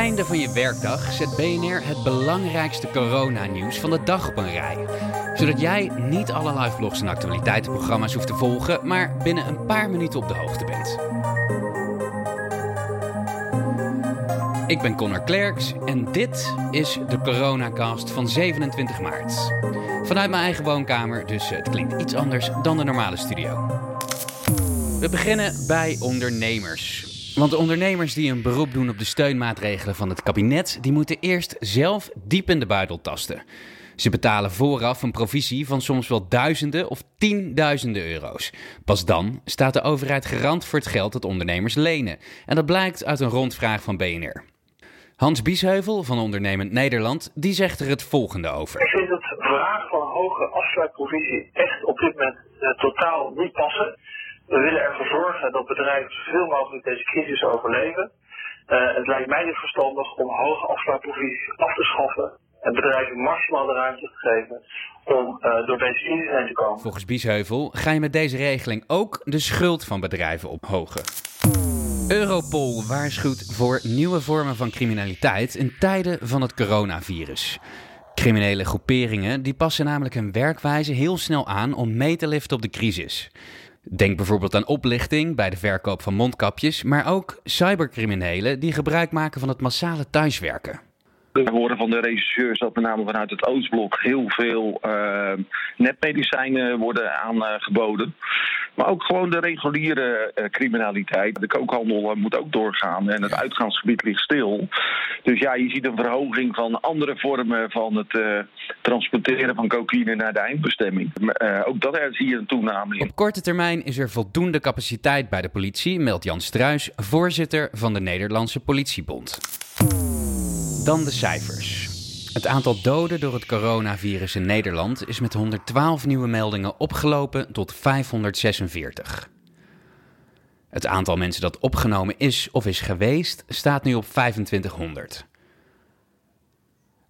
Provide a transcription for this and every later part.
einde van je werkdag zet BNR het belangrijkste coronanieuws van de dag op een rij. Zodat jij niet alle live blogs en actualiteitenprogramma's hoeft te volgen, maar binnen een paar minuten op de hoogte bent. Ik ben Connor Klerks en dit is de Coronacast van 27 maart. Vanuit mijn eigen woonkamer, dus het klinkt iets anders dan de normale studio. We beginnen bij ondernemers. Want de ondernemers die een beroep doen op de steunmaatregelen van het kabinet, die moeten eerst zelf diep in de buidel tasten. Ze betalen vooraf een provisie van soms wel duizenden of tienduizenden euro's. Pas dan staat de overheid garant voor het geld dat ondernemers lenen. En dat blijkt uit een rondvraag van BNR. Hans Biesheuvel van Ondernemend Nederland, die zegt er het volgende over. Ik vind het vraag van hoge afsluitprovisie echt op dit moment uh, totaal niet passen. We willen ervoor zorgen dat bedrijven zoveel mogelijk deze crisis overleven. Uh, het lijkt mij niet verstandig om hoge afsluitprovisies af te schaffen en bedrijven maximaal de ruimte te geven om uh, door deze crisis heen te komen. Volgens Biesheuvel ga je met deze regeling ook de schuld van bedrijven ophogen. Europol waarschuwt voor nieuwe vormen van criminaliteit in tijden van het coronavirus. Criminele groeperingen die passen namelijk hun werkwijze heel snel aan om mee te liften op de crisis. Denk bijvoorbeeld aan oplichting bij de verkoop van mondkapjes, maar ook cybercriminelen die gebruik maken van het massale thuiswerken. We horen van de regisseurs dat met name vanuit het Oostblok heel veel uh, netmedicijnen worden aangeboden. Maar ook gewoon de reguliere uh, criminaliteit. De kookhandel moet ook doorgaan en het uitgaansgebied ligt stil. Dus ja, je ziet een verhoging van andere vormen van het uh, transporteren van cocaïne naar de eindbestemming. ook dat zie je een toename in. Op korte termijn is er voldoende capaciteit bij de politie, meldt Jan Struis, voorzitter van de Nederlandse Politiebond. Dan de cijfers. Het aantal doden door het coronavirus in Nederland is met 112 nieuwe meldingen opgelopen tot 546. Het aantal mensen dat opgenomen is of is geweest staat nu op 2500.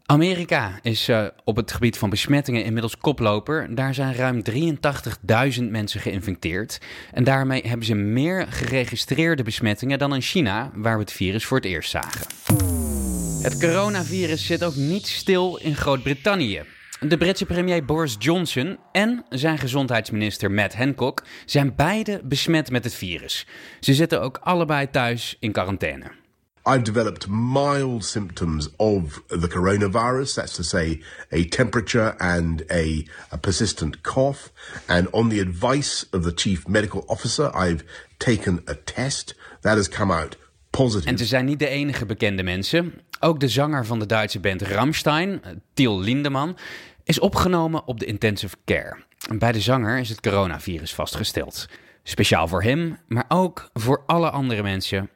Amerika is uh, op het gebied van besmettingen inmiddels koploper. Daar zijn ruim 83.000 mensen geïnfecteerd. En daarmee hebben ze meer geregistreerde besmettingen dan in China, waar we het virus voor het eerst zagen. Het coronavirus zit ook niet stil in Groot-Brittannië. De Britse premier Boris Johnson en zijn gezondheidsminister Matt Hancock zijn beide besmet met het virus. Ze zitten ook allebei thuis in quarantaine. I've developed mild symptoms of the coronavirus. That's to say, a temperature and a, a, persistent cough. And on the advice of the chief medical officer, I've taken a test that has come out positive. En ze zijn niet de enige bekende mensen. Ook de zanger van de Duitse band Ramstein, Till Lindemann, is opgenomen op de intensive care. Bij de zanger is het coronavirus vastgesteld. Speciaal voor hem, maar ook voor alle andere mensen.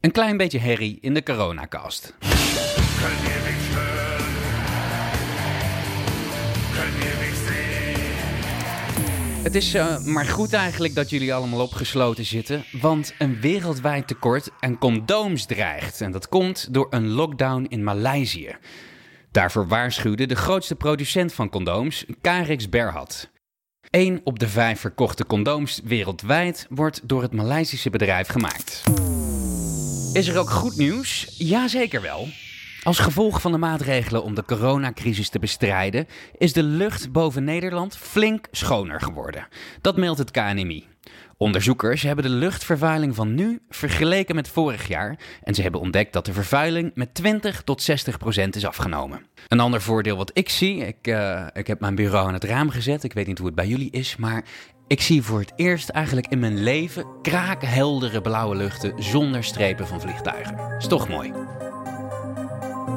Een klein beetje herrie in de coronacast. Het is uh, maar goed eigenlijk dat jullie allemaal opgesloten zitten, want een wereldwijd tekort aan condooms dreigt. En dat komt door een lockdown in Maleisië. Daarvoor waarschuwde de grootste producent van condooms, Carex Berhad. Eén op de vijf verkochte condooms wereldwijd wordt door het Maleisische bedrijf gemaakt. Is er ook goed nieuws? Jazeker wel. Als gevolg van de maatregelen om de coronacrisis te bestrijden, is de lucht boven Nederland flink schoner geworden. Dat meldt het KNMI. Onderzoekers hebben de luchtvervuiling van nu vergeleken met vorig jaar en ze hebben ontdekt dat de vervuiling met 20 tot 60 procent is afgenomen. Een ander voordeel wat ik zie, ik, uh, ik heb mijn bureau aan het raam gezet, ik weet niet hoe het bij jullie is, maar ik zie voor het eerst eigenlijk in mijn leven kraakheldere blauwe luchten zonder strepen van vliegtuigen. Is toch mooi.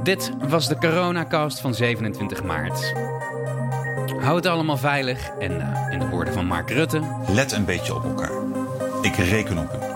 Dit was de coronacast van 27 maart. Houd het allemaal veilig en uh, in de woorden van Mark Rutte... Let een beetje op elkaar. Ik reken op u.